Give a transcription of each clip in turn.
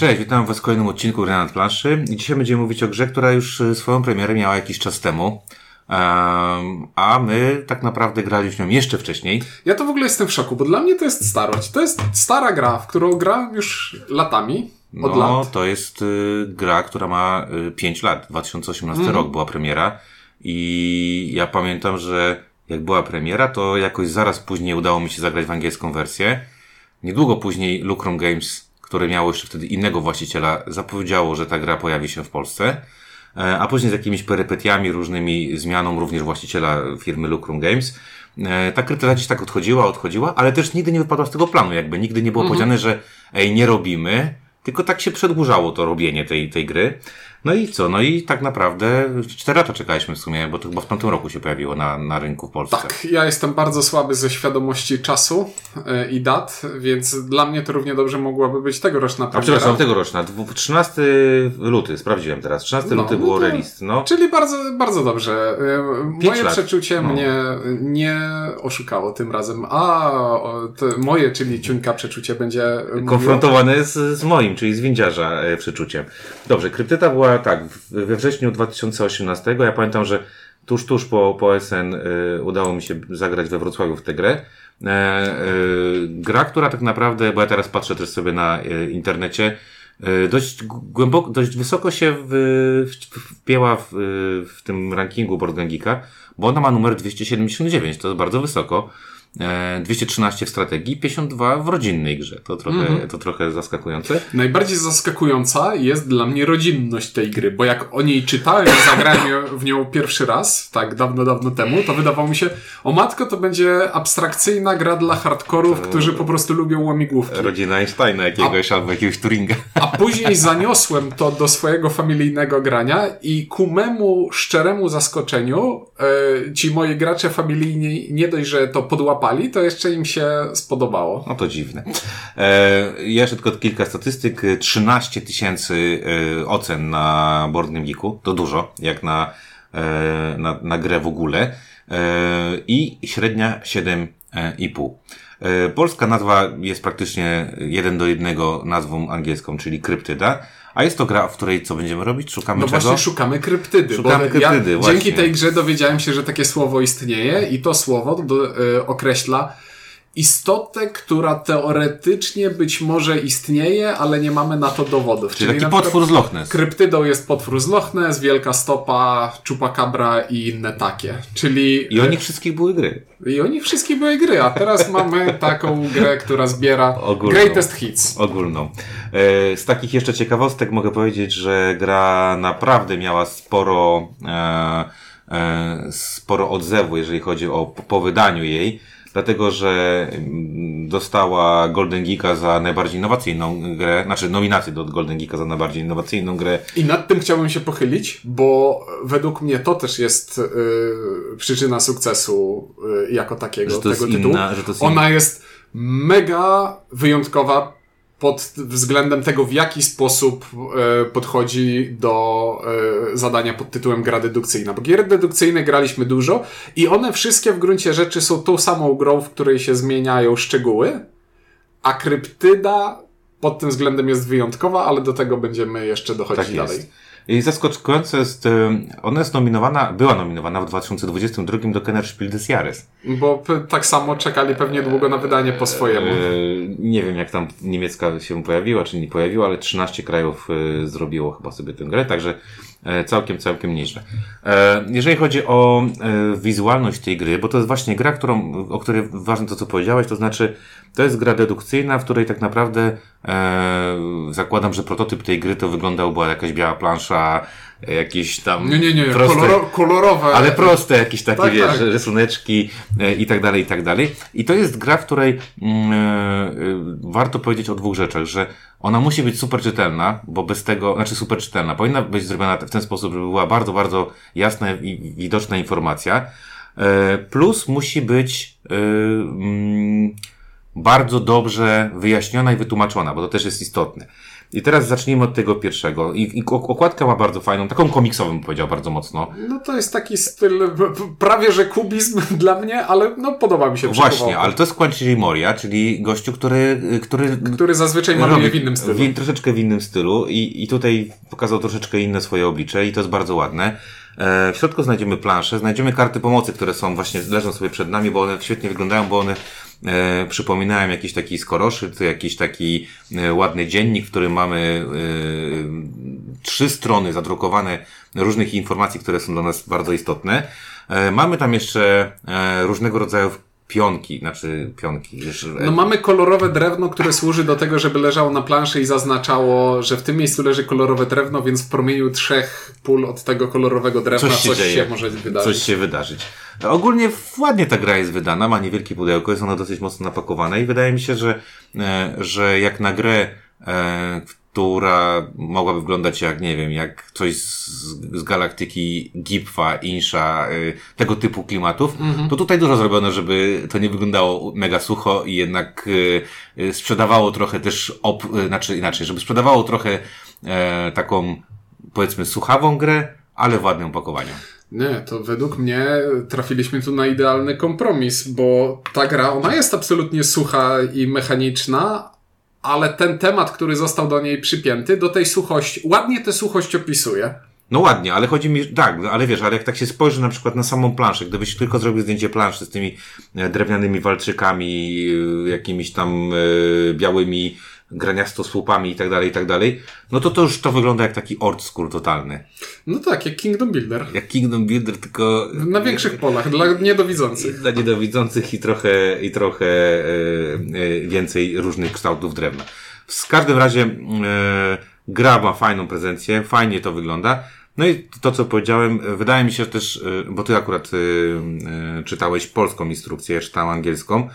Cześć, witam Was w kolejnym odcinku Gry nad planszy. Dzisiaj będziemy mówić o grze, która już e, swoją premierę miała jakiś czas temu. Um, a my tak naprawdę graliśmy nią jeszcze wcześniej. Ja to w ogóle jestem w szoku, bo dla mnie to jest starość. To jest stara gra, w którą gram już latami. Od no, lat. to jest y, gra, która ma y, 5 lat. 2018 Mhm. rok była premiera. I ja pamiętam, że jak była premiera, to jakoś zaraz później udało mi się zagrać w angielską wersję. Niedługo później Lucrum Games, które miało jeszcze wtedy innego właściciela, zapowiedziało, że ta gra pojawi się w Polsce. E, A później z jakimiś perypetiami, różnymi zmianą również właściciela firmy Lucrum Games, e, ta krytyka gdzieś tak odchodziła, odchodziła, ale też nigdy nie wypadła z tego planu, jakby nigdy nie było powiedziane, że ej, nie robimy, tylko tak się przedłużało to robienie tej, tej gry. No i co? No i tak naprawdę 4 lata czekaliśmy w sumie, bo to chyba w tamtym roku się pojawiło na, na rynku w Polsce. Tak, ja jestem bardzo słaby ze świadomości czasu e, i dat, więc dla mnie to równie dobrze mogłaby być tegoroczna A premiera. przepraszam, tegoroczna. dwu- 13 luty, sprawdziłem teraz. 13 No, luty no było to- release. No, Czyli bardzo, bardzo dobrze. E, Moje lat. przeczucie No. mnie nie oszukało tym razem. A moje, czyli ciuńka przeczucie będzie mówiło- konfrontowany z, z moim, czyli z windziarza e, przeczuciem. Dobrze, kryptyta była tak, we wrześniu 2018. Ja pamiętam, że tuż, tuż po, po SN y, udało mi się zagrać we Wrocławiu w tę grę. E, y, gra, która tak naprawdę, bo ja teraz patrzę też sobie na y, internecie, y, dość głęboko, dość wysoko się w, w, wpięła w, w tym rankingu Board Game Geeka, bo ona ma numer 279, to jest bardzo wysoko. E, 213 w strategii, 52 w rodzinnej grze. To trochę, to trochę zaskakujące. Najbardziej zaskakująca jest dla mnie rodzinność tej gry, bo jak o niej czytałem i zagrałem w nią pierwszy raz, tak dawno, dawno temu, to wydawało mi się, o matko, to będzie abstrakcyjna gra dla hardkorów, którzy po prostu lubią łamigłówki. Rodzina Einsteina jakiegoś albo jakiegoś Turinga. A później zaniosłem to do swojego familijnego grania i ku memu szczeremu zaskoczeniu e, ci moi gracze familijni nie dość, że to podłapali, to jeszcze im się spodobało. No to dziwne. E, jeszcze tylko kilka statystyk. 13 tysięcy e, ocen na Board Game Geeku. To dużo, jak na, e, na, na grę w ogóle. E, I średnia 7,5. E, Polska nazwa jest praktycznie jeden do jednego nazwą angielską, czyli kryptyda. A jest to gra, w której co będziemy robić? Szukamy No czego? właśnie szukamy kryptydy. Szukamy bo kryptydy, ja właśnie. dzięki tej grze dowiedziałem się, że takie słowo istnieje i to słowo do, e, określa istotę, która teoretycznie być może istnieje, ale nie mamy na to dowodów. Czyli taki na przykład potwór z Loch Ness. Kryptydą jest potwór z Loch Ness, wielka stopa, chupacabra i inne takie. Czyli I o nich wszystkich były gry. i oni wszystkie były gry, a teraz mamy taką grę, która zbiera Ogólną. greatest hits. ogólną. E, Z takich jeszcze ciekawostek mogę powiedzieć, że gra naprawdę miała sporo, e, e, sporo odzewu, jeżeli chodzi o po wydaniu jej, dlatego że mm, dostała Golden Geeka za najbardziej innowacyjną grę, znaczy nominację do Golden Geeka za najbardziej innowacyjną grę. I nad tym chciałbym się pochylić, bo według mnie to też jest y, przyczyna sukcesu y, jako takiego tego tytułu. inna- to jest Ona jest mega wyjątkowa pod względem tego, w jaki sposób e, podchodzi do e, zadania pod tytułem gra dedukcyjna. Bo gier dedukcyjnych graliśmy dużo i one wszystkie w gruncie rzeczy są tą samą grą, w której się zmieniają szczegóły, a kryptyda pod tym względem jest wyjątkowa, ale do tego będziemy jeszcze dochodzić Tak dalej. jest. I zaskakujące jest, e, ona jest nominowana, była nominowana w 2022 do Kenner Spiel des Jahres. Bo tak samo czekali pewnie długo na wydanie po swojemu. E, Nie wiem, jak tam niemiecka się pojawiła, czy nie pojawiła, ale 13 krajów e, zrobiło chyba sobie tę grę, także całkiem, całkiem nieźle. E, Jeżeli chodzi o e, wizualność tej gry, bo to jest właśnie gra, którą, o której ważne to, co powiedziałeś, to znaczy to jest gra dedukcyjna, w której tak naprawdę e, zakładam, że prototyp tej gry to wyglądał, była jakaś biała plansza, e, jakieś tam Nie, nie, nie, proste, koloro, kolorowe. ale proste jakieś takie, Tak, wiesz, tak. rysuneczki e, i tak dalej, i tak dalej. I to jest gra, w której mm, e, e, warto powiedzieć o dwóch rzeczach, że ona musi być super czytelna, bo bez tego, znaczy super czytelna, powinna być zrobiona w ten sposób, żeby była bardzo, bardzo jasna i widoczna informacja. Plus musi być mm, bardzo dobrze wyjaśniona i wytłumaczona, bo to też jest istotne. I teraz zacznijmy od tego pierwszego. I, i okładka ma bardzo fajną, taką komiksową bym powiedział bardzo mocno. No to jest taki styl, prawie że kubizm dla mnie, ale no podoba mi się. Właśnie, ale to jest Quentin Moria, czyli gościu, który... Który, który zazwyczaj maluje w innym stylu. W, troszeczkę w innym stylu i, i tutaj pokazał troszeczkę inne swoje oblicze i to jest bardzo ładne. E, w środku znajdziemy planszę, znajdziemy karty pomocy, które są właśnie, leżą sobie przed nami, bo one świetnie wyglądają, bo one e, przypominają jakiś taki skoroszyt, jakiś taki e, ładny dziennik, w którym mamy e, trzy strony zadrukowane różnych informacji, które są dla nas bardzo istotne. E, mamy tam jeszcze e, różnego rodzaju pionki, znaczy pionki. No mamy kolorowe drewno, które służy do tego, żeby leżało na planszy i zaznaczało, że w tym miejscu leży kolorowe drewno, więc w promieniu trzech pól od tego kolorowego drewna coś się, coś się może wydarzyć. Coś się wydarzyć. Ogólnie ładnie ta gra jest wydana, ma niewielkie pudełko, jest ona dosyć mocno napakowane i wydaje mi się, że, e, że jak na grę, e, która mogłaby wyglądać jak, nie wiem, jak coś z, z galaktyki Gipfa, Insha, y, tego typu klimatów, mm-hmm. to tutaj dużo zrobiono, żeby to nie wyglądało mega sucho i jednak y, y, sprzedawało trochę też, op, y, znaczy inaczej, żeby sprzedawało trochę e, taką, powiedzmy, suchawą grę, ale w ładnym opakowaniu. Nie, to według mnie trafiliśmy tu na idealny kompromis, bo ta gra, ona jest absolutnie sucha i mechaniczna, ale ten temat, który został do niej przypięty, do tej suchości, ładnie tę suchość opisuje. No ładnie, ale chodzi mi, tak, ale wiesz, ale jak tak się spojrzy na przykład na samą planszę, gdybyś tylko zrobił zdjęcie planszy z tymi e, drewnianymi walczykami, e, jakimiś tam graniasto słupami i tak dalej, i tak dalej, no to to już to wygląda jak taki old school totalny. No tak, jak Kingdom Builder. Jak Kingdom Builder, tylko... Na większych polach, dla niedowidzących. Dla niedowidzących i trochę, i trochę e, e, więcej różnych kształtów drewna. W każdym razie e, gra ma fajną prezencję, fajnie to wygląda. No i to, co powiedziałem, wydaje mi się też, e, bo ty akurat e, e, czytałeś polską instrukcję, ja czytałem angielską,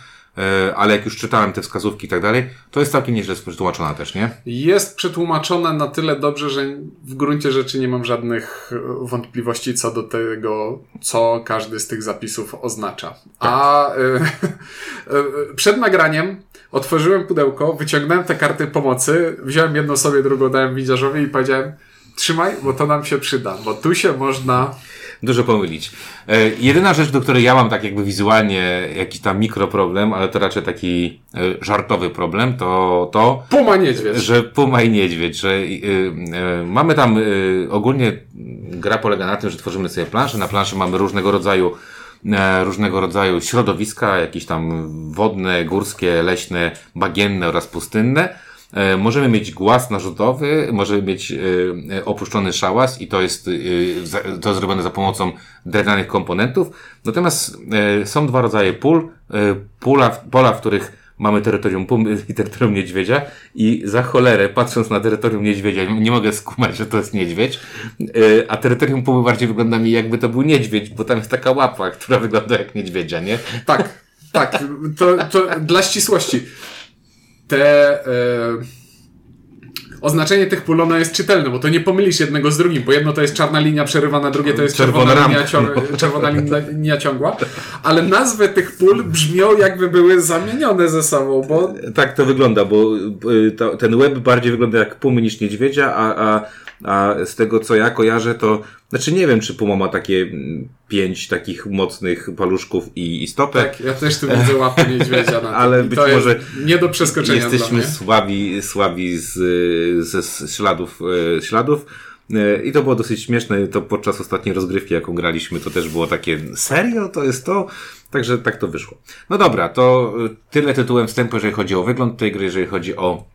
ale jak już czytałem te wskazówki i tak dalej, to jest całkiem nieźle przetłumaczona też, nie? Jest przetłumaczone na tyle dobrze, że w gruncie rzeczy nie mam żadnych e, wątpliwości co do tego, co każdy z tych zapisów oznacza. Tak. A y, przed nagraniem otworzyłem pudełko, wyciągnąłem te karty pomocy, wziąłem jedną sobie, drugą dałem widziarzowi i powiedziałem trzymaj, bo to nam się przyda, bo tu się można dużo pomylić. E, jedyna rzecz, do której ja mam tak jakby wizualnie jakiś tam mikroproblem, ale to raczej taki e, żartowy problem, to to... Puma niedźwiedź. Że puma i niedźwiedź, że e, e, mamy tam e, ogólnie gra polega na tym, że tworzymy sobie planszę, na planszy mamy różnego rodzaju różnego rodzaju środowiska, jakieś tam wodne, górskie, leśne, bagienne oraz pustynne możemy mieć głaz narzutowy, możemy mieć e, e, opuszczony szałas i to jest, to zrobione za pomocą drewnianych komponentów. Natomiast są dwa rodzaje pól. Pula, pola, w których mamy terytorium pumy i terytorium niedźwiedzia i za cholerę, patrząc na terytorium niedźwiedzia, nie mogę skumać, że to jest niedźwiedź, a terytorium pumy bardziej wygląda mi jakby to był niedźwiedź, bo tam jest taka łapa, która wygląda jak niedźwiedzia, nie? Tak, tak. To, to dla ścisłości te... E, oznaczenie tych pól ono jest czytelne, bo to nie pomylisz jednego z drugim, bo jedno to jest czarna linia przerywana, drugie to jest czerwona, czerwona linia, ciąg czerwona linia ciągła, ale nazwy tych pól brzmią jakby były zamienione ze sobą, bo... Tak to wygląda, bo y, ten web bardziej wygląda jak pumy niż niedźwiedzia, a, a, a z tego co ja kojarzę, to znaczy nie wiem, czy Puma ma takie mm, pięć takich mocnych paluszków i, i stopę. Tak, ja też tu widzę łapy niedźwiedzia na Ale być może nie do przeskoczenia jesteśmy słabi, słabi z, ze śladów, e, śladów. E, I to było dosyć śmieszne, to podczas ostatniej rozgrywki, jaką graliśmy, to też było takie, serio, to jest to? Także tak to wyszło. No dobra, to tyle tytułem wstępu, jeżeli chodzi o wygląd tej gry, jeżeli chodzi o E,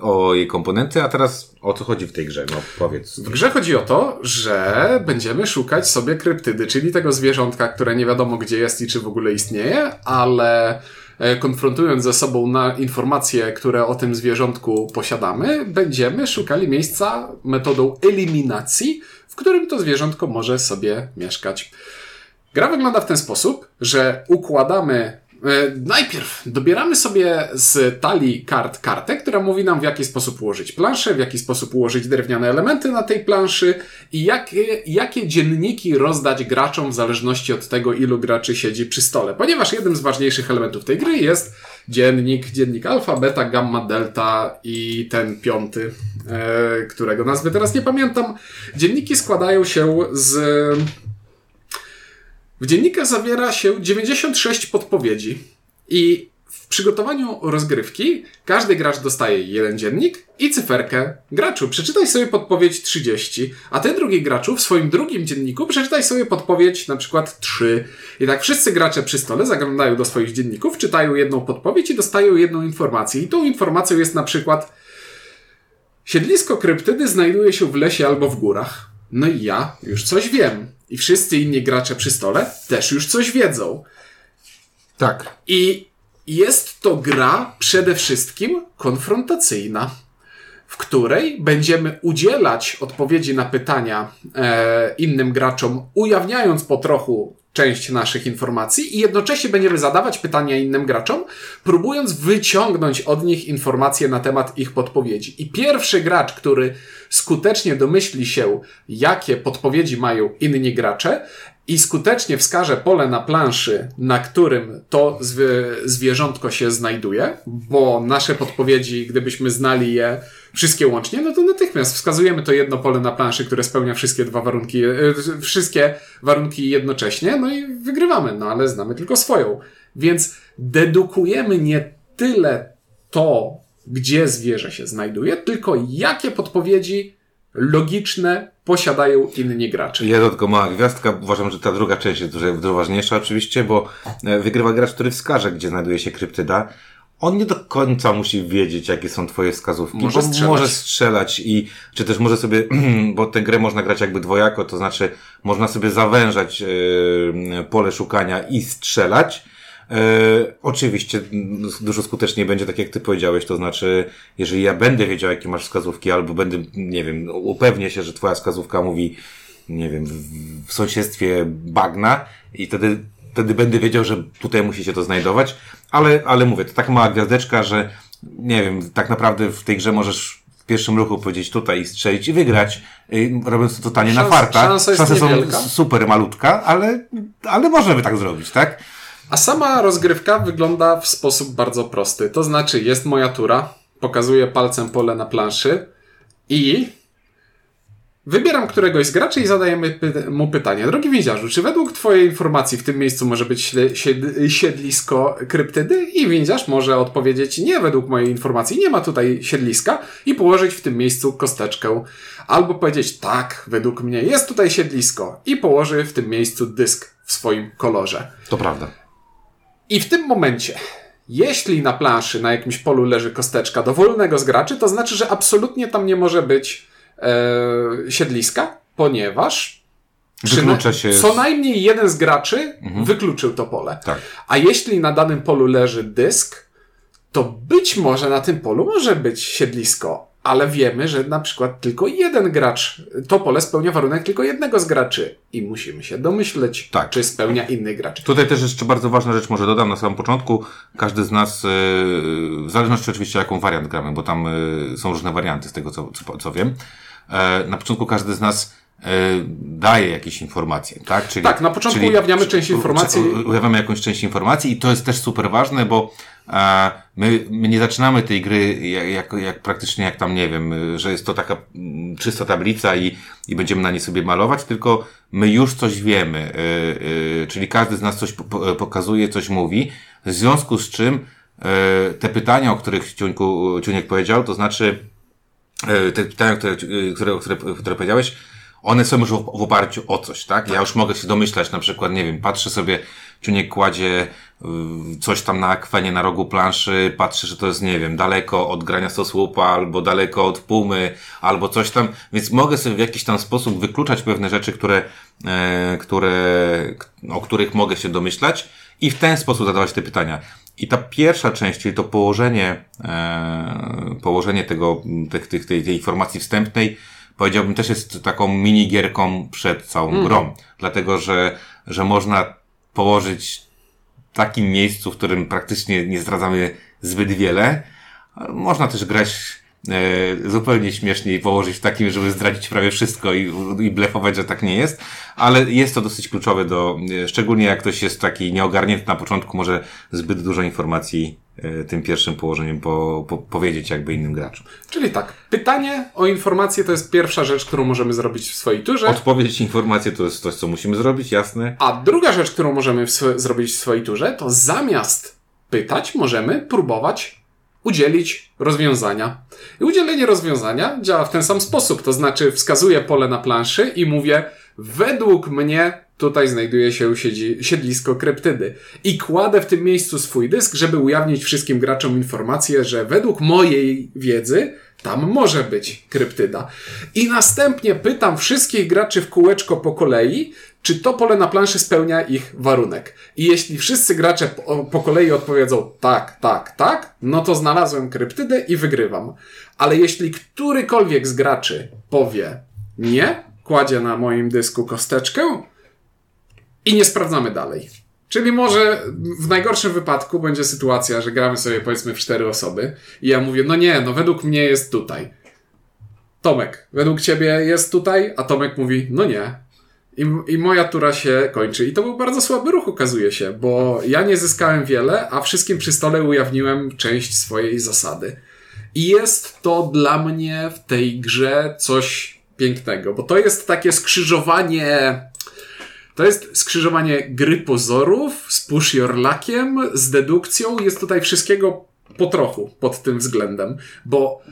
o jej komponenty, a teraz o co chodzi w tej grze? No powiedz. W grze chodzi o to, że będziemy szukać sobie kryptydy, czyli tego zwierzątka, które nie wiadomo gdzie jest i czy w ogóle istnieje, ale e, konfrontując ze sobą na informacje, które o tym zwierzątku posiadamy, będziemy szukali miejsca metodą eliminacji, w którym to zwierzątko może sobie mieszkać. Gra wygląda w ten sposób, że układamy E, najpierw dobieramy sobie z talii kart kartę, która mówi nam w jaki sposób ułożyć planszę, w jaki sposób ułożyć drewniane elementy na tej planszy i jakie, jakie dzienniki rozdać graczom w zależności od tego, ilu graczy siedzi przy stole. Ponieważ jednym z ważniejszych elementów tej gry jest dziennik, dziennik alfa, beta, gamma, delta i ten piąty, e, którego nazwy teraz nie pamiętam. Dzienniki składają się z... W dziennikach zawiera się 96 podpowiedzi i w przygotowaniu rozgrywki każdy gracz dostaje jeden dziennik i cyferkę. Graczu, przeczytaj sobie podpowiedź 30, a ty drugi graczu w swoim drugim dzienniku przeczytaj sobie podpowiedź na przykład 3. I tak wszyscy gracze przy stole zaglądają do swoich dzienników, czytają jedną podpowiedź i dostają jedną informację. I tą informacją jest na przykład siedlisko kryptydy znajduje się w lesie albo w górach. No i ja już coś wiem. I wszyscy inni gracze przy stole też już coś wiedzą. Tak. I jest to gra przede wszystkim konfrontacyjna, w której będziemy udzielać odpowiedzi na pytania e, innym graczom, ujawniając po trochu część naszych informacji i jednocześnie będziemy zadawać pytania innym graczom, próbując wyciągnąć od nich informacje na temat ich podpowiedzi. I pierwszy gracz, który skutecznie domyśli się, jakie podpowiedzi mają inni gracze, i skutecznie wskaże pole na planszy, na którym to zwierzątko się znajduje, bo nasze podpowiedzi, gdybyśmy znali je wszystkie łącznie, no to natychmiast wskazujemy to jedno pole na planszy, które spełnia wszystkie dwa warunki, e, wszystkie warunki jednocześnie, no i wygrywamy, no ale znamy tylko swoją. Więc dedukujemy nie tyle to, gdzie zwierzę się znajduje, tylko jakie podpowiedzi logiczne posiadają inni gracze. Ja tylko mała gwiazdka. Uważam, że ta druga część jest dużo ważniejsza oczywiście, bo e, wygrywa gracz, który wskaże, gdzie znajduje się kryptyda. On nie do końca musi wiedzieć, jakie są twoje wskazówki. Może strzelać. może strzelać i, czy też może sobie, bo tę grę można grać jakby dwojako, to znaczy można sobie zawężać yy, pole szukania i strzelać, E, oczywiście dużo skuteczniej będzie tak, jak ty powiedziałeś, to znaczy, jeżeli ja będę wiedział, jakie masz wskazówki, albo będę, nie wiem, upewnię się, że twoja wskazówka mówi, nie wiem, w, w sąsiedztwie bagna i wtedy, wtedy będę wiedział, że tutaj musicie to znajdować, ale, ale mówię, to taka mała gwiazdeczka, że nie wiem, tak naprawdę w tej grze możesz w pierwszym ruchu powiedzieć tutaj i strzelić i wygrać, robiąc to totalnie Szans, na farta. Szansa Szanse są super malutka, ale, ale możemy tak zrobić, tak? A sama rozgrywka wygląda w sposób bardzo prosty. To znaczy, jest moja tura, pokazuję palcem pole na planszy i wybieram któregoś z graczy i zadajemy mu pytanie. Drogi więziarzu, czy według Twojej informacji w tym miejscu może być siedlisko kryptydy? I więziarz może odpowiedzieć, nie, według mojej informacji nie ma tutaj siedliska i położyć w tym miejscu kosteczkę. Albo powiedzieć, tak, według mnie jest tutaj siedlisko i położy w tym miejscu dysk w swoim kolorze. To prawda. I w tym momencie, jeśli na planszy, na jakimś polu leży kosteczka dowolnego z graczy, to znaczy, że absolutnie tam nie może być e, siedliska, ponieważ Wyklucza się. Co najmniej jeden z graczy mhm. wykluczył to pole. Tak. A jeśli na danym polu leży dysk, to być może na tym polu może być siedlisko, ale wiemy, że na przykład tylko jeden gracz, to pole spełnia warunek tylko jednego z graczy i musimy się domyśleć, tak. czy spełnia inny gracz. Tutaj też jeszcze bardzo ważna rzecz, może dodam na samym początku, każdy z nas, e, w zależności oczywiście jaką wariant gramy, bo tam e, są różne warianty z tego, co, co, co wiem, e, na początku każdy z nas daje jakieś informacje, tak? Czyli, tak, na początku czyli, ujawniamy część informacji. Ujawniamy jakąś część informacji i to jest też super ważne, bo My, my nie zaczynamy tej gry jak, jak, jak praktycznie jak tam, nie wiem, że jest to taka mm, czysta tablica i, i będziemy na niej sobie malować, tylko my już coś wiemy, yy, yy, czyli każdy z nas coś po, pokazuje, coś mówi, w związku z czym yy, te pytania, o których Ciuńku, Ciuniek powiedział, to znaczy yy, te pytania, które, które, które, które powiedziałeś, one są już w oparciu o coś, tak? Ja już mogę się domyślać, na przykład, nie wiem, patrzę sobie, Ciuniek kładzie y, coś tam na akwenie na rogu planszy, patrzę, że to jest, nie wiem, daleko od grania stosłupa, albo daleko od pumy, albo coś tam, więc mogę sobie w jakiś tam sposób wykluczać pewne rzeczy, które, e, które, o których mogę się domyślać i w ten sposób zadawać te pytania. I ta pierwsza część, czyli to położenie, e, położenie tego, tych, tych, tej, tej informacji wstępnej, powiedziałbym też jest taką minigierką przed całą mm. grą. Dlatego, że, że można położyć w takim miejscu, w którym praktycznie nie zdradzamy zbyt wiele. Można też grać zupełnie śmieszniej położyć w takim, żeby zdradzić prawie wszystko i, i blefować, że tak nie jest, ale jest to dosyć kluczowe do, e, szczególnie jak ktoś jest taki nieogarnięty na początku, może zbyt dużo informacji e, tym pierwszym położeniem po, po, powiedzieć jakby innym graczom. Czyli tak, pytanie o informację to jest pierwsza rzecz, którą możemy zrobić w swojej turze. Odpowiedź, informacje to jest coś, co musimy zrobić, jasne. A druga rzecz, którą możemy w sw- zrobić w swojej turze, to zamiast pytać, możemy próbować udzielić rozwiązania. I udzielenie rozwiązania działa w ten sam sposób, to znaczy wskazuję pole na planszy i mówię, według mnie tutaj znajduje się siedlisko kryptydy. I kładę w tym miejscu swój dysk, żeby ujawnić wszystkim graczom informację, że według mojej wiedzy tam może być kryptyda. I następnie pytam wszystkich graczy w kółeczko po kolei, czy to pole na planszy spełnia ich warunek. I jeśli wszyscy gracze po, po kolei odpowiedzą tak, tak, tak, no to znalazłem kryptydę i wygrywam. Ale jeśli którykolwiek z graczy powie nie, kładzie na moim dysku kosteczkę i nie sprawdzamy dalej. Czyli może w najgorszym wypadku będzie sytuacja, że gramy sobie powiedzmy w cztery osoby i ja mówię, no nie, no według mnie jest tutaj. Tomek, według ciebie jest tutaj? A Tomek mówi, no nie. I, I moja tura się kończy. I to był bardzo słaby ruch, okazuje się, bo ja nie zyskałem wiele, a wszystkim przy stole ujawniłem część swojej zasady. I jest to dla mnie w tej grze coś pięknego, bo to jest takie skrzyżowanie. To jest skrzyżowanie gry pozorów z push your luckiem, z dedukcją. Jest tutaj wszystkiego po trochu pod tym względem, bo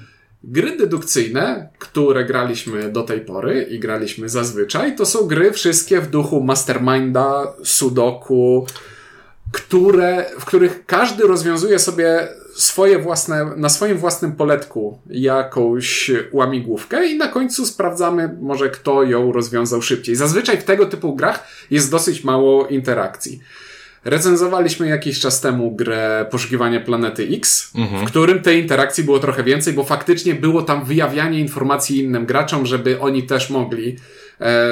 Gry dedukcyjne, które graliśmy do tej pory i graliśmy zazwyczaj, to są gry wszystkie w duchu Masterminda, Sudoku, które, w których każdy rozwiązuje sobie swoje własne, na swoim własnym poletku jakąś łamigłówkę i na końcu sprawdzamy może kto ją rozwiązał szybciej. Zazwyczaj w tego typu grach jest dosyć mało interakcji. Recenzowaliśmy jakiś czas temu grę Poszukiwanie Planety X, w którym tej interakcji było trochę więcej, bo faktycznie było tam wyjawianie informacji innym graczom, żeby oni też mogli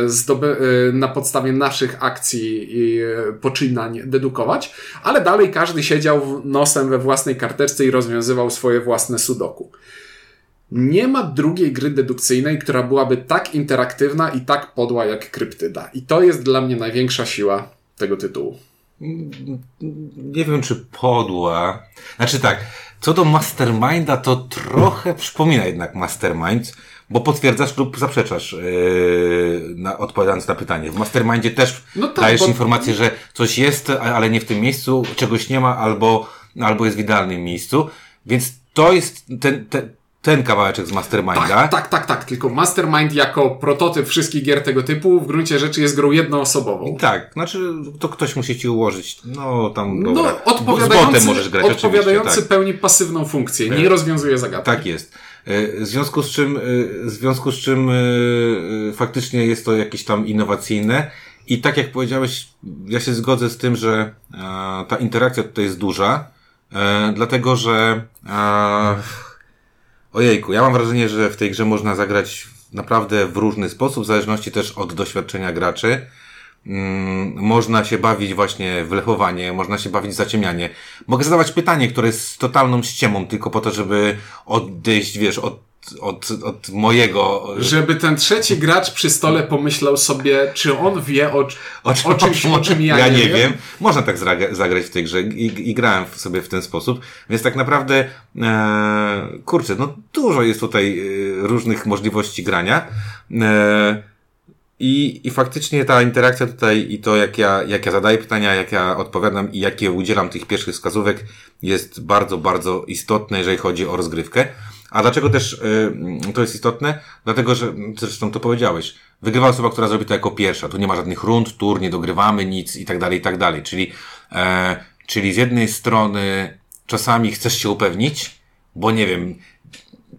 zdoby- e, na podstawie naszych akcji i e, poczynań dedukować, ale dalej każdy siedział nosem we własnej karteczce i rozwiązywał swoje własne sudoku. Nie ma drugiej gry dedukcyjnej, która byłaby tak interaktywna i tak podła jak Kryptyda. I to jest dla mnie największa siła tego tytułu. Nie wiem, czy podła. Znaczy tak, co do Masterminda, to trochę przypomina jednak Mastermind, bo potwierdzasz lub zaprzeczasz, yy, na, odpowiadając na pytanie. W Mastermindzie też No tak, dajesz bo- informację, że coś jest, ale nie w tym miejscu, czegoś nie ma, albo, albo jest w idealnym miejscu. Więc to jest ten, ten, ten kawałeczek z Masterminda. Tak, tak, tak, tak. Tylko Mastermind jako prototyp wszystkich gier tego typu w gruncie rzeczy jest grą jednoosobową. Tak, znaczy to ktoś musi ci ułożyć, no tam dobra. No, z botem odpowiadający, możesz grać odpowiadający tak. pełni pasywną funkcję, nie rozwiązuje zagadki. Tak jest. E, W związku z czym, e, w związku z czym e, faktycznie jest to jakieś tam innowacyjne i tak jak powiedziałeś, ja się zgodzę z tym, że ta interakcja tutaj jest duża, dlatego że ojejku, ja mam wrażenie, że w tej grze można zagrać naprawdę w różny sposób, w zależności też od doświadczenia graczy. Mm, można się bawić właśnie w lechowanie, można się bawić w zaciemnianie. Mogę zadawać pytanie, które jest totalną ściemą, tylko po to, żeby odejść, wiesz, od, od, od mojego... Żeby ten trzeci gracz przy stole pomyślał sobie, czy on wie o, O, o czymś, o czym ja, nie, wiem. Można tak zagrać w tej grze I, i grałem sobie w ten sposób. Więc tak naprawdę, e, kurczę, no dużo jest tutaj e, różnych możliwości grania. E, i, I faktycznie ta interakcja tutaj i to, jak ja, jak ja zadaję pytania, jak ja odpowiadam i jakie udzielam tych pierwszych wskazówek, jest bardzo, bardzo istotne, jeżeli chodzi o rozgrywkę. A dlaczego też y, to jest istotne? Dlatego, że zresztą to powiedziałeś. Wygrywa osoba, która zrobi to jako pierwsza. Tu nie ma żadnych rund, tur, nie dogrywamy nic i tak dalej, i tak dalej. Czyli, e, czyli z jednej strony czasami chcesz się upewnić, bo nie wiem,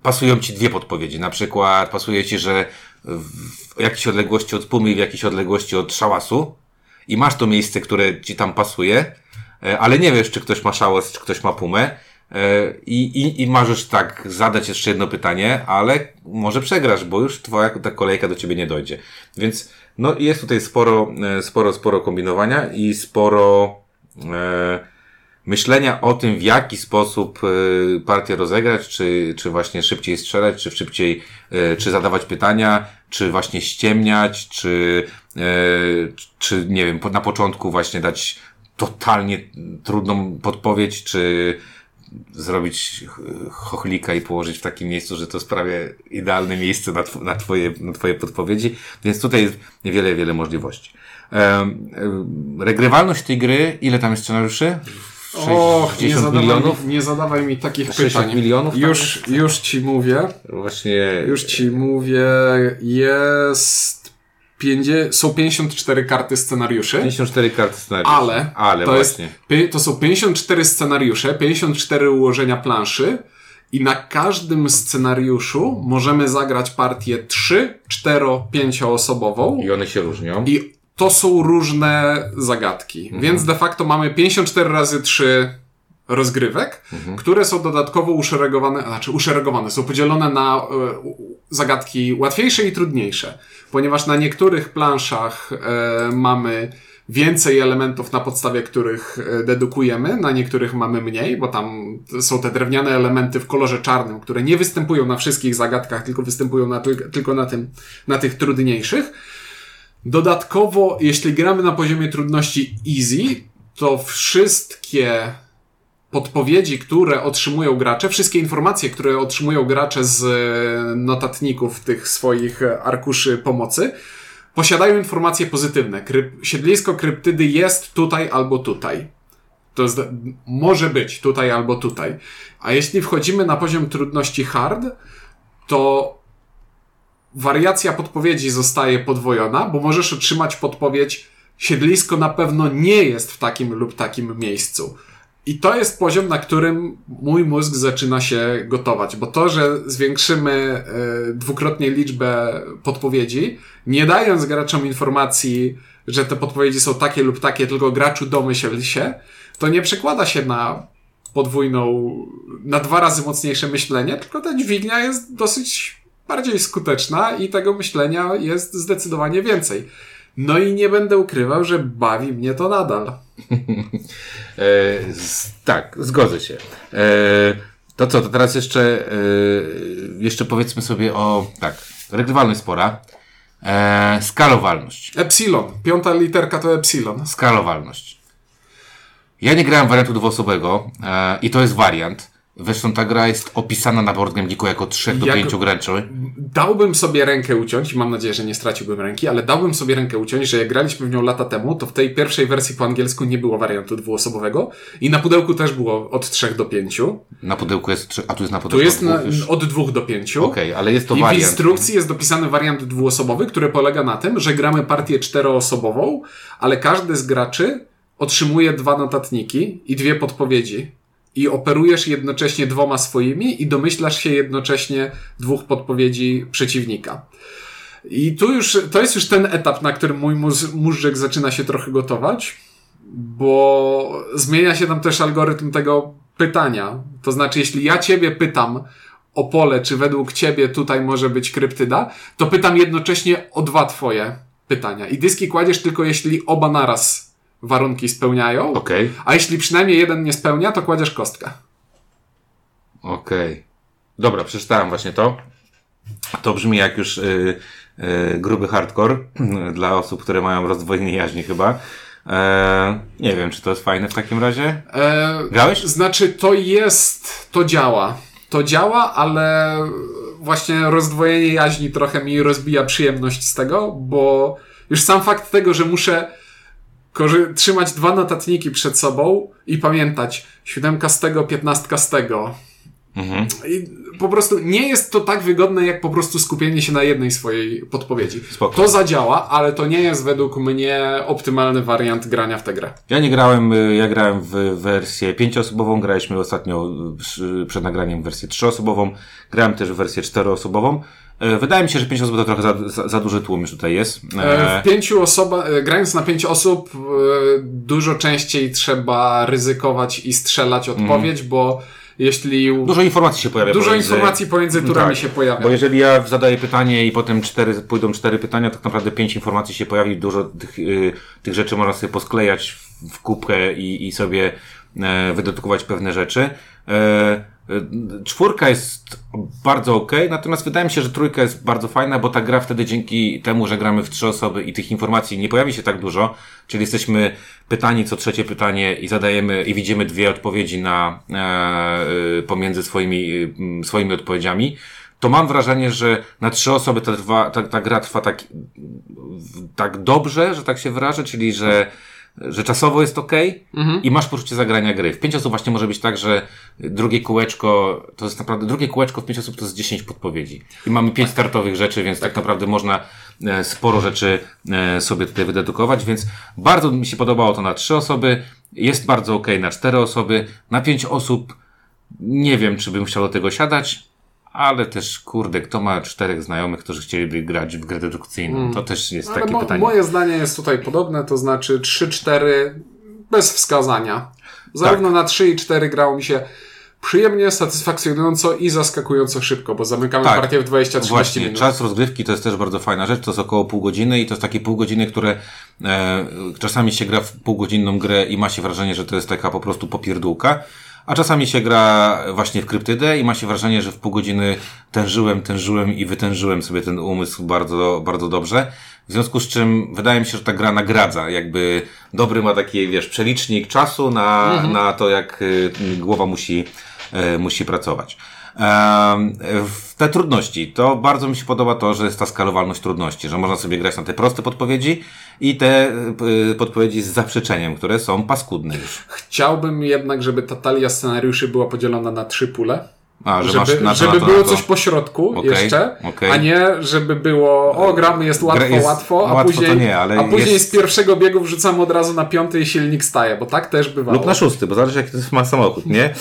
pasują ci dwie podpowiedzi. Na przykład pasuje ci, że w jakiejś odległości od pumy w jakiejś odległości od szałasu i masz to miejsce, które ci tam pasuje, e, ale nie wiesz, czy ktoś ma szałas, czy ktoś ma pumę e, i, i, i tak zadać jeszcze jedno pytanie, ale może przegrasz, bo już twoja ta kolejka do ciebie nie dojdzie. Więc no jest tutaj sporo, e, sporo, sporo kombinowania i sporo e, myślenia o tym, w jaki sposób y, partię rozegrać, czy, czy właśnie szybciej strzelać, czy szybciej, y, czy zadawać pytania, czy właśnie ściemniać, czy, y, czy nie wiem, na początku właśnie dać totalnie trudną podpowiedź, czy zrobić ch- chochlika i położyć w takim miejscu, że to sprawia idealne miejsce na, tw- na, twoje, na twoje podpowiedzi. Więc tutaj jest wiele, wiele możliwości. Em, regrywalność tej gry, ile tam jest scenariuszy? Och, nie 60 zadawaj, milionów? mi, nie zadawaj mi takich 60 pytań. milionów tam Już, już ci mówię. Właśnie. Już ci mówię. Jest. 50, są 54 karty scenariuszy. 54 karty scenariuszy. Ale, Ale to, jest, właśnie. py- to są 54 scenariusze, 54 ułożenia planszy i na każdym scenariuszu możemy zagrać partię 3, 4, 5 osobową I one się różnią. i to są różne zagadki. Mhm. Więc de facto mamy 54 razy 3 rozgrywek, Mhm. które są dodatkowo uszeregowane, znaczy uszeregowane, są podzielone na e, zagadki łatwiejsze i trudniejsze, ponieważ na niektórych planszach e, mamy więcej elementów, na podstawie których e, dedukujemy, na niektórych mamy mniej, bo tam są te drewniane elementy w kolorze czarnym, które nie występują na wszystkich zagadkach, tylko występują na, tyl- tylko na, tym, na tych trudniejszych. Dodatkowo, jeśli gramy na poziomie trudności easy, to wszystkie podpowiedzi, które otrzymują gracze, wszystkie informacje, które otrzymują gracze z e, notatników tych swoich e, arkuszy pomocy, posiadają informacje pozytywne. Kryp siedlisko kryptydy jest tutaj albo tutaj. To jest, może być tutaj albo tutaj. A jeśli wchodzimy na poziom trudności hard, to wariacja podpowiedzi zostaje podwojona, bo możesz otrzymać podpowiedź siedlisko na pewno nie jest w takim lub takim miejscu. I to jest poziom, na którym mój mózg zaczyna się gotować, bo to, że zwiększymy e, dwukrotnie liczbę podpowiedzi, nie dając graczom informacji, że te podpowiedzi są takie lub takie, tylko graczu domyśl się, to nie przekłada się na podwójną, na dwa razy mocniejsze myślenie, tylko ta dźwignia jest dosyć bardziej skuteczna i tego myślenia jest zdecydowanie więcej. No i nie będę ukrywał, że bawi mnie to nadal. E, z, tak, zgodzę się. E, to co, to teraz jeszcze, e, jeszcze powiedzmy sobie o, tak, regrywalność spora. E, skalowalność. Epsilon. Piąta literka to epsilon. Skalowalność. Ja nie grałem wariantu dwuosobowego e, i to jest wariant. Zresztą ta gra jest opisana na Board Game Geeku jako 3 do Jak- 5 graczy. Dałbym sobie rękę uciąć i mam nadzieję, że nie straciłbym ręki, ale dałbym sobie rękę uciąć, że jak graliśmy w nią lata temu, to w tej pierwszej wersji po angielsku nie było wariantu dwuosobowego i na pudełku też było od 3 do 5. Na pudełku jest, trzy- a tu jest na Tu pudełku jest dwóch na, już. od 2 do 5. Okej, ale jest to I w wariant. instrukcji jest dopisany wariant dwuosobowy, który polega na tym, że gramy partię czteroosobową, ale każdy z graczy otrzymuje dwa notatniki i dwie podpowiedzi. I operujesz jednocześnie dwoma swoimi i domyślasz się jednocześnie dwóch podpowiedzi przeciwnika. I tu już, to jest już ten etap, na którym mój mózg, zaczyna się trochę gotować, bo zmienia się tam też algorytm tego pytania. To znaczy, jeśli ja ciebie pytam o pole, czy według ciebie tutaj może być kryptyda, to pytam jednocześnie o dwa twoje pytania. I dyski kładziesz tylko jeśli oba naraz warunki spełniają, Okej, a jeśli przynajmniej jeden nie spełnia, to kładziesz kostkę. okej. Dobra, przeczytałem właśnie to. To brzmi jak już y, y, gruby hardcore dla osób, które mają rozdwojenie jaźni chyba. E, nie wiem, czy to jest fajne w takim razie. E, Grałeś? Znaczy, to jest, to działa. To działa, ale właśnie rozdwojenie jaźni trochę mi rozbija przyjemność z tego, bo już sam fakt tego, że muszę korzy- trzymać dwa notatniki przed sobą i pamiętać siódemka z tego, piętnastka z tego. Mhm. I po prostu nie jest to tak wygodne, jak po prostu skupienie się na jednej swojej podpowiedzi. Spoko. To zadziała, ale to nie jest według mnie optymalny wariant grania w tę grę. Ja nie grałem, y, ja grałem w wersję pięcioosobową, graliśmy ostatnio y, przed nagraniem wersję trzyosobową, grałem też w wersję czteroosobową. E, Wydaje mi się, że pięć osób to trochę za, za, za duży tłum już tutaj jest. E, E, W pięciu osoba, grając na pięć osób, dużo częściej trzeba ryzykować i strzelać odpowiedź, bo jeśli dużo informacji się pojawia. dużo pomiędzy- informacji pomiędzy turami Tak, się pojawia. Bo jeżeli ja zadaję pytanie i potem cztery, pójdą cztery pytania, tak naprawdę pięć informacji się pojawi, dużo tych, y, tych rzeczy można sobie posklejać w, w kubkę i, i sobie e, wydedukować pewne rzeczy. E, Czwórka jest bardzo ok, natomiast wydaje mi się, że trójka jest bardzo fajna, bo ta gra wtedy dzięki temu, że gramy w trzy osoby i tych informacji nie pojawi się tak dużo, czyli jesteśmy pytani co trzecie pytanie i zadajemy i widzimy dwie odpowiedzi na e, pomiędzy swoimi, swoimi odpowiedziami, to mam wrażenie, że na trzy osoby ta, trwa, ta, ta gra trwa tak, tak dobrze, że tak się wyrażę, czyli że że czasowo jest ok mhm. i masz poczucie zagrania gry. W pięć osób właśnie może być tak, że drugie kółeczko, to jest naprawdę, drugie kółeczko w pięć osób to jest dziesięć podpowiedzi. I mamy pięć startowych rzeczy, więc tak, tak naprawdę można e, sporo rzeczy e, sobie tutaj wydedukować, więc bardzo mi się podobało to na trzy osoby, jest bardzo ok na cztery osoby, na pięć osób nie wiem, czy bym chciał do tego siadać, ale też, kurde, kto ma czterech znajomych, którzy chcieliby grać w grę dedukcyjną? Mm. To też jest ale takie mo pytanie. Moje zdanie jest tutaj podobne, to znaczy 3-4 bez wskazania. Zarówno tak. na 3 i 4 grało mi się przyjemnie, satysfakcjonująco i zaskakująco szybko, bo zamykamy tak, partię w 20-30 Właśnie, minut. czas rozgrywki to jest też bardzo fajna rzecz, to jest około pół godziny i to jest takie pół godziny, które e, czasami się gra w półgodzinną grę i ma się wrażenie, że to jest taka po prostu popierdółka, a czasami się gra właśnie w kryptydę i ma się wrażenie, że w pół godziny tężyłem, tężyłem i wytężyłem sobie ten umysł bardzo, bardzo dobrze. W związku z czym wydaje mi się, że ta gra nagradza. Jakby dobry ma taki, wiesz, przelicznik czasu na, mhm. na to, jak y, głowa musi, y, musi pracować. Te trudności, to bardzo mi się podoba to, że jest ta skalowalność trudności, że można sobie grać na te proste podpowiedzi i te y, podpowiedzi z zaprzeczeniem, które są paskudne już. Chciałbym jednak, żeby ta talia scenariuszy była podzielona na trzy pule a, że żeby, masz żeby było coś po środku okay, jeszcze, okay. a nie żeby było o gramy jest łatwo, jest łatwo, a łatwo później, nie, a później jest... z pierwszego biegu wrzucamy od razu na piąty i silnik staje, bo tak też bywało. Lub na szósty, bo zależy jaki to ma samochód, nie? E,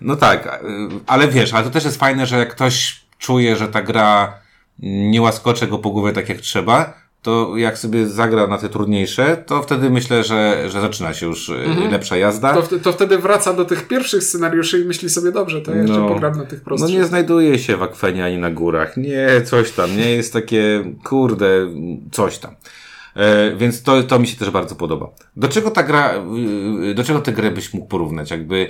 no tak, e, ale wiesz, ale to też jest fajne, że jak ktoś czuje, że ta gra nie łaskocze go po głowie tak jak trzeba, to jak sobie zagra na te trudniejsze, to wtedy myślę, że, że zaczyna się już e, mhm. lepsza jazda. To, to wtedy wraca do tych pierwszych scenariuszy i myśli sobie, dobrze, to ja jeszcze no, pogram na tych prostszych. No nie znajduje się w akwenie ani na górach. Nie, coś tam. Nie jest takie, kurde, coś tam. E, więc to, to mi się też bardzo podoba. Do czego ta gra, do czego tę grę byś mógł porównać? Jakby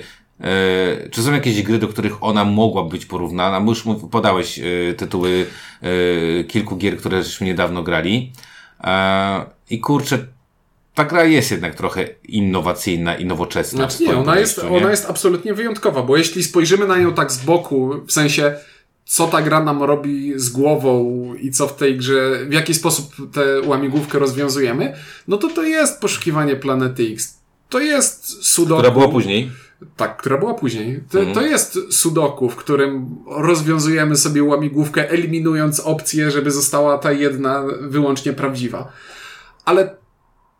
czy są jakieś gry, do których ona mogła być porównana? Już podałeś e, tytuły e, kilku gier, które żeśmy niedawno grali. I kurczę, ta gra jest jednak trochę innowacyjna i nowoczesna. Znaczy nie, ona jest, nie? ona jest absolutnie wyjątkowa, bo jeśli spojrzymy na nią tak z boku, w sensie co ta gra nam robi z głową i co w tej grze, w jaki sposób tę łamigłówkę rozwiązujemy, no to to jest poszukiwanie Planety X. To jest sudoku. Która była później. Tak, która była później. To, mhm. to jest sudoku, w którym rozwiązujemy sobie łamigłówkę, eliminując opcję, żeby została ta jedna wyłącznie prawdziwa. Ale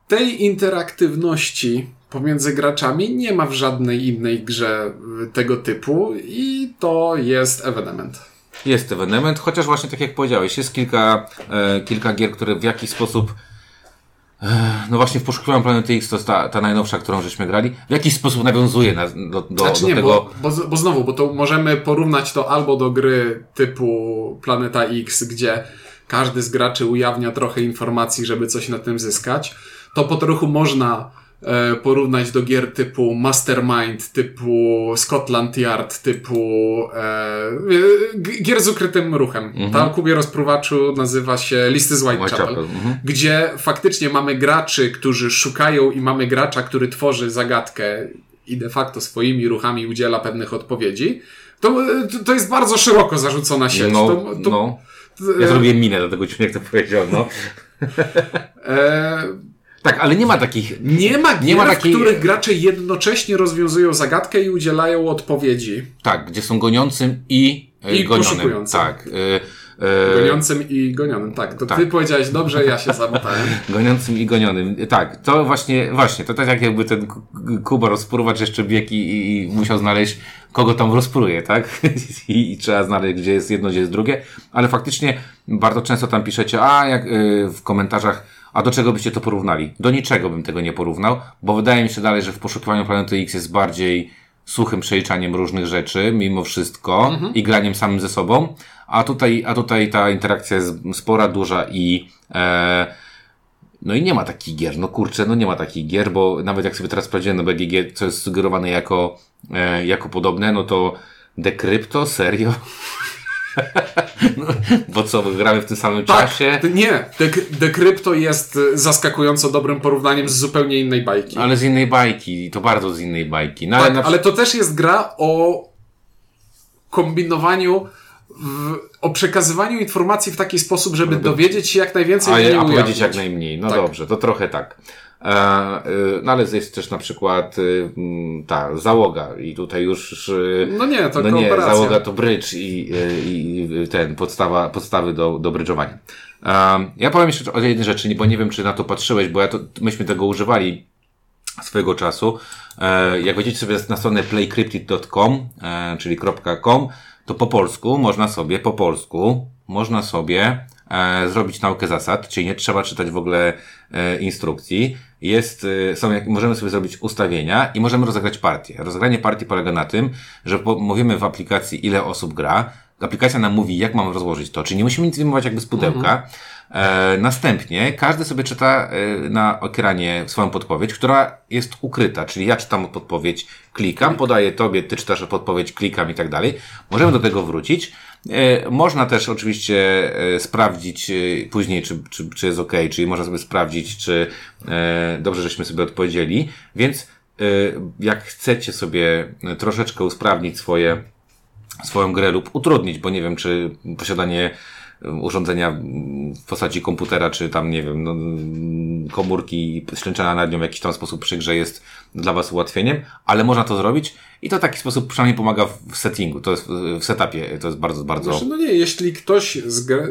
tej interaktywności pomiędzy graczami nie ma w żadnej innej grze tego typu i to jest evenement. Jest evenement, chociaż właśnie tak jak powiedziałeś, jest kilka, e, kilka gier, które w jakiś sposób no właśnie w poszukiwaniu Planety X to jest ta, ta najnowsza, którą żeśmy grali. W jakiś sposób nawiązuje na, do, do, znaczy do nie, tego... Bo, bo, bo znowu, bo to możemy porównać to albo do gry typu Planeta X, gdzie każdy z graczy ujawnia trochę informacji, żeby coś na tym zyskać. To po trochu można porównać do gier typu Mastermind, typu Scotland Yard, typu e, gier z ukrytym ruchem. Mhm. Ta kubie rozpruwaczu nazywa się Listy z Whitechapel, Whitechapel. Mhm. gdzie faktycznie mamy graczy, którzy szukają i mamy gracza, który tworzy zagadkę i de facto swoimi ruchami udziela pewnych odpowiedzi. To, to jest bardzo szeroko zarzucona sieć. No, to, to, no. Ja zrobiłem minę do tego, jak to powiedział, no. e, tak, ale nie ma takich. Nie ma gier, nie ma takich... w których gracze jednocześnie rozwiązują zagadkę i udzielają odpowiedzi. Tak, gdzie są goniącym i, e, I gonionym. Tak. Y Goniącym i gonionym, tak. To tak. ty powiedziałeś dobrze, ja się zamotałem. Goniącym i gonionym, tak. To właśnie, właśnie, to tak jak jakby ten Kuba rozpruwacz jeszcze biegł i, i, musiał znaleźć, kogo tam rozpruje, tak? I, I, trzeba znaleźć, gdzie jest jedno, gdzie jest drugie. Ale faktycznie bardzo często tam piszecie, a jak w komentarzach, a do czego byście to porównali? Do niczego bym tego nie porównał, bo wydaje mi się dalej, że w poszukiwaniu planety X jest bardziej suchym przeliczaniem różnych rzeczy, mimo wszystko, mhm. i graniem samym ze sobą, a tutaj, a tutaj ta interakcja jest spora, duża i, e, No i nie ma takich gier, no kurczę, no nie ma takich gier, bo nawet jak sobie teraz sprawdziłem na BGG, co jest sugerowane jako, e, jako podobne, no to Decrypto, serio? no, bo co, gramy w tym samym Tak, czasie? nie. Dek- Decrypto jest y, zaskakująco dobrym porównaniem z zupełnie innej bajki. Ale z innej bajki, to bardzo z innej bajki. No, ale tak, na ale to też jest gra o kombinowaniu, w, o przekazywaniu informacji w taki sposób, żeby dowiedzieć się jak najwięcej A, nie a powiedzieć jak najmniej. No Tak. dobrze, to trochę tak. E, y, no ale jest też na przykład y, ta załoga i tutaj już No nie, to no nie, załoga to brydż i, y, i y, ten podstawa, podstawy do, do brydżowania. Um, ja powiem jeszcze o jednej rzeczy, bo nie wiem, czy na to patrzyłeś, bo ja to, myśmy tego używali swojego czasu. E, jak wejdziecie sobie na stronę playcryptid.com, e, czyli .com, to po polsku można sobie, po polsku, można sobie e, zrobić naukę zasad, czyli nie trzeba czytać w ogóle e, instrukcji. Jest, e, są, jak, możemy sobie zrobić ustawienia i możemy rozegrać partię. Rozegranie partii polega na tym, że mówimy w aplikacji, ile osób gra. Aplikacja nam mówi, jak mamy rozłożyć to, czyli nie musimy nic wyjmować jakby z pudełka. E, następnie każdy sobie czyta e, na ekranie swoją podpowiedź, która jest ukryta, czyli ja czytam podpowiedź, klikam, podaję tobie, ty czytasz podpowiedź, klikam i tak dalej. Możemy do tego wrócić. E, można też oczywiście e, sprawdzić e, później, czy, czy, czy jest ok, czyli można sobie sprawdzić, czy e, dobrze, żeśmy sobie odpowiedzieli. Więc jak chcecie sobie troszeczkę usprawnić swoje swoją grę lub utrudnić, bo nie wiem, czy posiadanie urządzenia w postaci komputera, czy tam, nie wiem, no, komórki ślęczana nad nią w jakiś tam sposób przy grze jest dla Was ułatwieniem, ale można to zrobić i to w taki sposób przynajmniej pomaga w settingu, to jest w setupie, to jest bardzo, bardzo... Znaczy, no nie, jeśli ktoś zgra...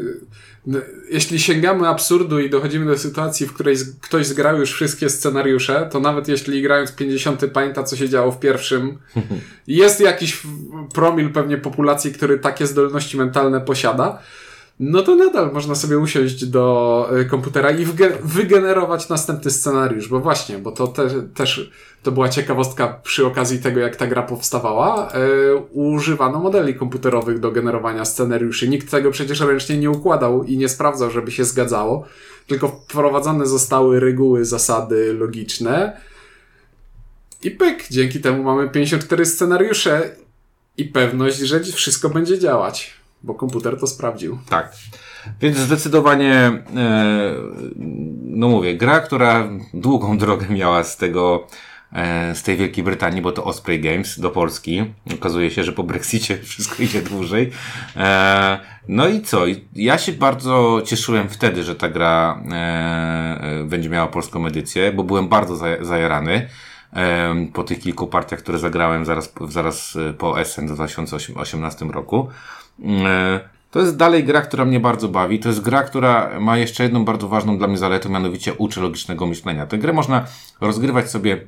n- jeśli sięgamy absurdu i dochodzimy do sytuacji, w której ktoś zgrał już wszystkie scenariusze, to nawet jeśli grając 50 pamięta, co się działo w pierwszym, jest jakiś promil pewnie populacji, który takie zdolności mentalne posiada, no to nadal można sobie usiąść do y, komputera i wygenerować następny scenariusz, bo właśnie, bo to te, też to była ciekawostka przy okazji tego, jak ta gra powstawała. Y, używano modeli komputerowych do generowania scenariuszy. Nikt tego przecież ręcznie nie układał i nie sprawdzał, żeby się zgadzało, tylko wprowadzone zostały reguły, zasady logiczne. I pyk, dzięki temu mamy 54 scenariusze i pewność, że wszystko będzie działać, bo komputer to sprawdził. Tak. Więc zdecydowanie, e, no mówię, gra, która długą drogę miała z tego, e, z tej Wielkiej Brytanii, bo to Osprey Games do Polski. Okazuje się, że po Brexicie wszystko idzie dłużej. E, no i co? Ja się bardzo cieszyłem wtedy, że ta gra będzie miała polską edycję, bo byłem bardzo zaja- zajarany. Po tych kilku partiach, które zagrałem zaraz, zaraz po Essen w 2018 roku. E, To jest dalej gra, która mnie bardzo bawi. To jest gra, która ma jeszcze jedną bardzo ważną dla mnie zaletę, mianowicie uczy logicznego myślenia. Tę grę można rozgrywać sobie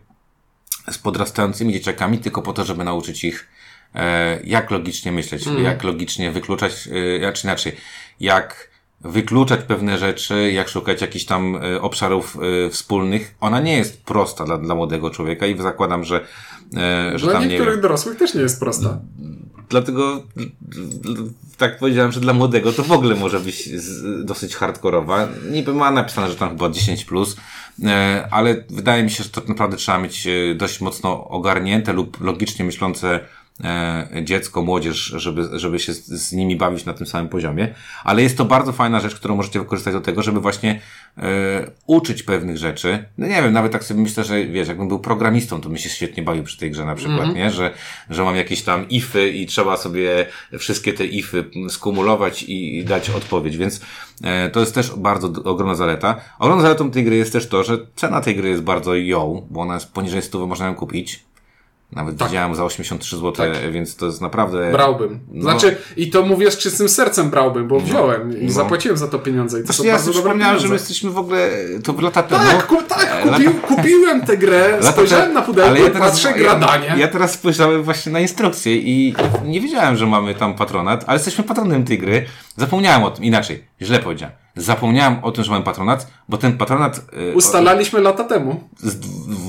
z podrastającymi dzieciakami tylko po to, żeby nauczyć ich e, jak logicznie myśleć, jak logicznie wykluczać, e, czy inaczej, jak wykluczać pewne rzeczy, jak szukać jakichś tam obszarów wspólnych. Ona nie jest prosta dla, dla młodego człowieka i zakładam, że, że Dla tam nie niektórych wiem, dorosłych też nie jest prosta. Dlatego tak powiedziałem, że dla młodego to w ogóle może być dosyć hardkorowa. Niby ma napisane, że tam chyba 10+, plus, e, ale wydaje mi się, że to naprawdę trzeba mieć e, dość mocno ogarnięte lub logicznie myślące dziecko, młodzież, żeby, żeby się z, nimi bawić na tym samym poziomie. Ale jest to bardzo fajna rzecz, którą możecie wykorzystać do tego, żeby właśnie e, uczyć pewnych rzeczy. No nie wiem, nawet tak sobie myślę, że wiesz, jakbym był programistą, to bym się świetnie bawił przy tej grze na przykład, nie? Że, że mam jakieś tam ify i trzeba sobie wszystkie te ify skumulować i, i dać odpowiedź, więc e, to jest też bardzo ogromna zaleta. Ogromną zaletą tej gry jest też to, że cena tej gry jest bardzo ją, bo ona jest poniżej 100, można ją kupić. Nawet Tak. widziałem za 83 zł, Tak. więc to jest naprawdę... Brałbym. No. Znaczy, i to mówię z czystym sercem brałbym, bo wziąłem i No. zapłaciłem za to pieniądze. I to Zresztą są ja bardzo sobie dobre że my jesteśmy w ogóle, to lata temu. Tak, ku, tak E, kupił, kupiłem tę grę, Lata spojrzałem na pudełko ale ja i patrzę, ja, gradanie. ja teraz spojrzałem właśnie na instrukcję i nie wiedziałem, że mamy tam patronat, ale jesteśmy patronem tej gry. Zapomniałem o tym, inaczej, źle powiedziałem. Zapomniałem o tym, że mam patronat, bo ten patronat e, Ustalaliśmy lata temu.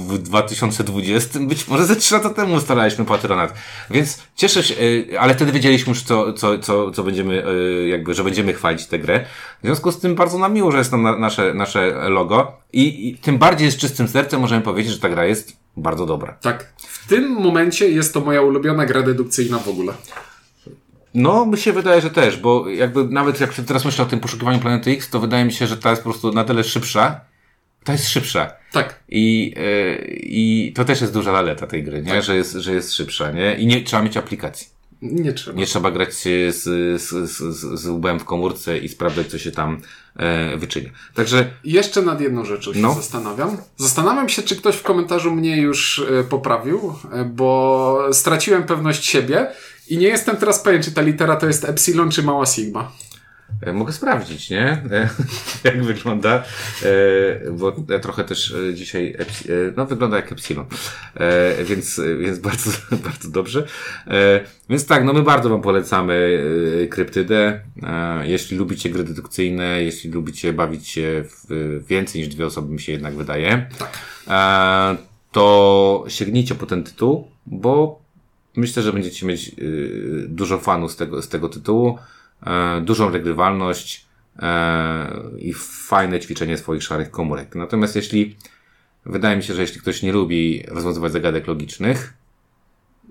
w 2020, być może ze 3 lata temu ustalaliśmy patronat. Więc cieszę się, e, ale wtedy wiedzieliśmy już, co, co, co, co będziemy, e, jakby, że będziemy chwalić tę grę. W związku z tym bardzo nam miło, że jest tam na, nasze, nasze logo I, i tym bardziej z czystym sercem możemy powiedzieć, że ta gra jest bardzo dobra. Tak. W tym momencie jest to moja ulubiona gra dedukcyjna w ogóle. No, mi się wydaje, że też, bo jakby nawet jak teraz myślę o tym poszukiwaniu Planety X, to wydaje mi się, że ta jest po prostu na tyle szybsza. Ta jest szybsza. Tak. I, yy, I to też jest duża zaleta tej gry, nie? Że, jest, że jest szybsza, nie? I nie trzeba mieć aplikacji. Nie trzeba. Nie trzeba grać z, z, z, z, z łbem w komórce i sprawdzać, co się tam e, wyczynia. Także Jeszcze nad jedną rzeczą się No. zastanawiam. Zastanawiam się, czy ktoś w komentarzu mnie już e, poprawił, e, bo straciłem pewność siebie i nie jestem teraz pewien, czy ta litera to jest epsilon, czy mała sigma. E, Mogę sprawdzić, nie? E, Jak wygląda, e, bo ja trochę też dzisiaj, no wygląda jak Epsilon, więc, więc bardzo, bardzo dobrze. Więc tak, no my bardzo Wam polecamy Kryptydę. Jeśli lubicie gry dedukcyjne, jeśli lubicie bawić się w więcej niż dwie osoby, mi się jednak wydaje, e, to sięgnijcie po ten tytuł, bo Myślę, że będziecie mieć y, dużo fanów z tego, z tego tytułu, e, dużą regrywalność e, i fajne ćwiczenie swoich szarych komórek. Natomiast jeśli, wydaje mi się, że jeśli ktoś nie lubi rozwiązywać zagadek logicznych,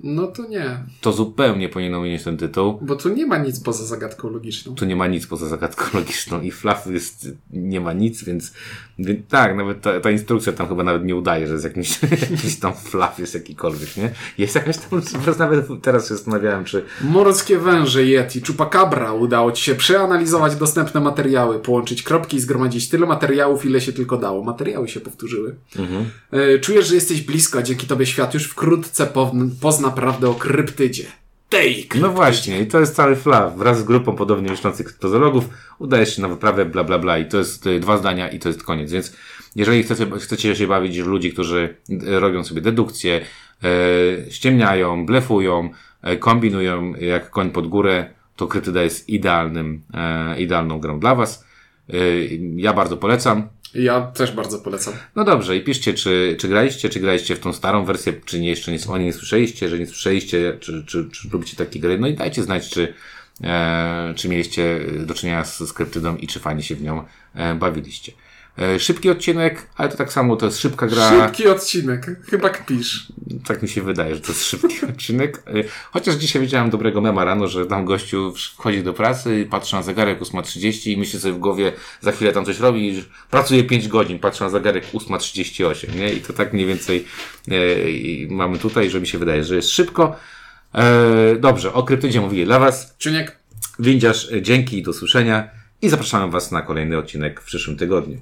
No to nie, to zupełnie powinien ominąć ten tytuł. bo tu nie ma nic poza zagadką logiczną. Tu nie ma nic poza zagadką logiczną i fluff jest, nie ma nic, więc, tak, nawet ta, ta instrukcja tam chyba nawet nie udaje, że jest jakiś, jakiś tam fluff jest jakikolwiek, nie? Jest jakaś tam, nawet teraz się zastanawiałem, czy Morskie węże, Yeti, Chupacabra. Udało Ci się przeanalizować dostępne materiały, połączyć kropki i zgromadzić tyle materiałów, ile się tylko dało. Materiały się powtórzyły. E, Czujesz, że jesteś blisko, a dzięki Tobie świat już wkrótce pozna prawdę o kryptydzie. Tej No właśnie, i to jest cały flaw. Wraz z grupą podobnie myślących kryptozologów udajesz się na wyprawę, bla, bla, bla. I to jest y, dwa zdania i to jest koniec. Więc jeżeli chcecie, chcecie się bawić w ludzi, którzy y, robią sobie dedukcje, y, ściemniają, blefują, y, kombinują jak koń pod górę, to Krytyda jest idealnym, y, idealną grą dla Was. Ja bardzo polecam. Ja też bardzo polecam. No dobrze, i piszcie, czy, czy graliście, czy graliście w tą starą wersję, czy nie, jeszcze nie, o niej nie słyszeliście, że nie słyszeliście, czy, czy, czy lubicie takie gry. No i dajcie znać, czy, e, czy mieliście do czynienia z skryptydą i czy fajnie się w nią e, bawiliście. E, szybki odcinek, ale to tak samo, to jest szybka gra. Szybki odcinek. Chyba kpisz. Tak mi się wydaje, że to jest szybki odcinek. E, Chociaż dzisiaj widziałem dobrego mema rano, że tam gościu wchodzi do pracy, patrzy na zegarek 8.30 i myśli sobie w głowie, za chwilę tam coś robi że pracuje 5 godzin, patrzy na zegarek 8.38, nie? I to tak mniej więcej e, mamy tutaj, że mi się wydaje, że jest szybko. Dobrze, o kryptydzie mówili dla Was. Czyniek, Windziarz, dzięki i do słyszenia i zapraszamy Was na kolejny odcinek w przyszłym tygodniu.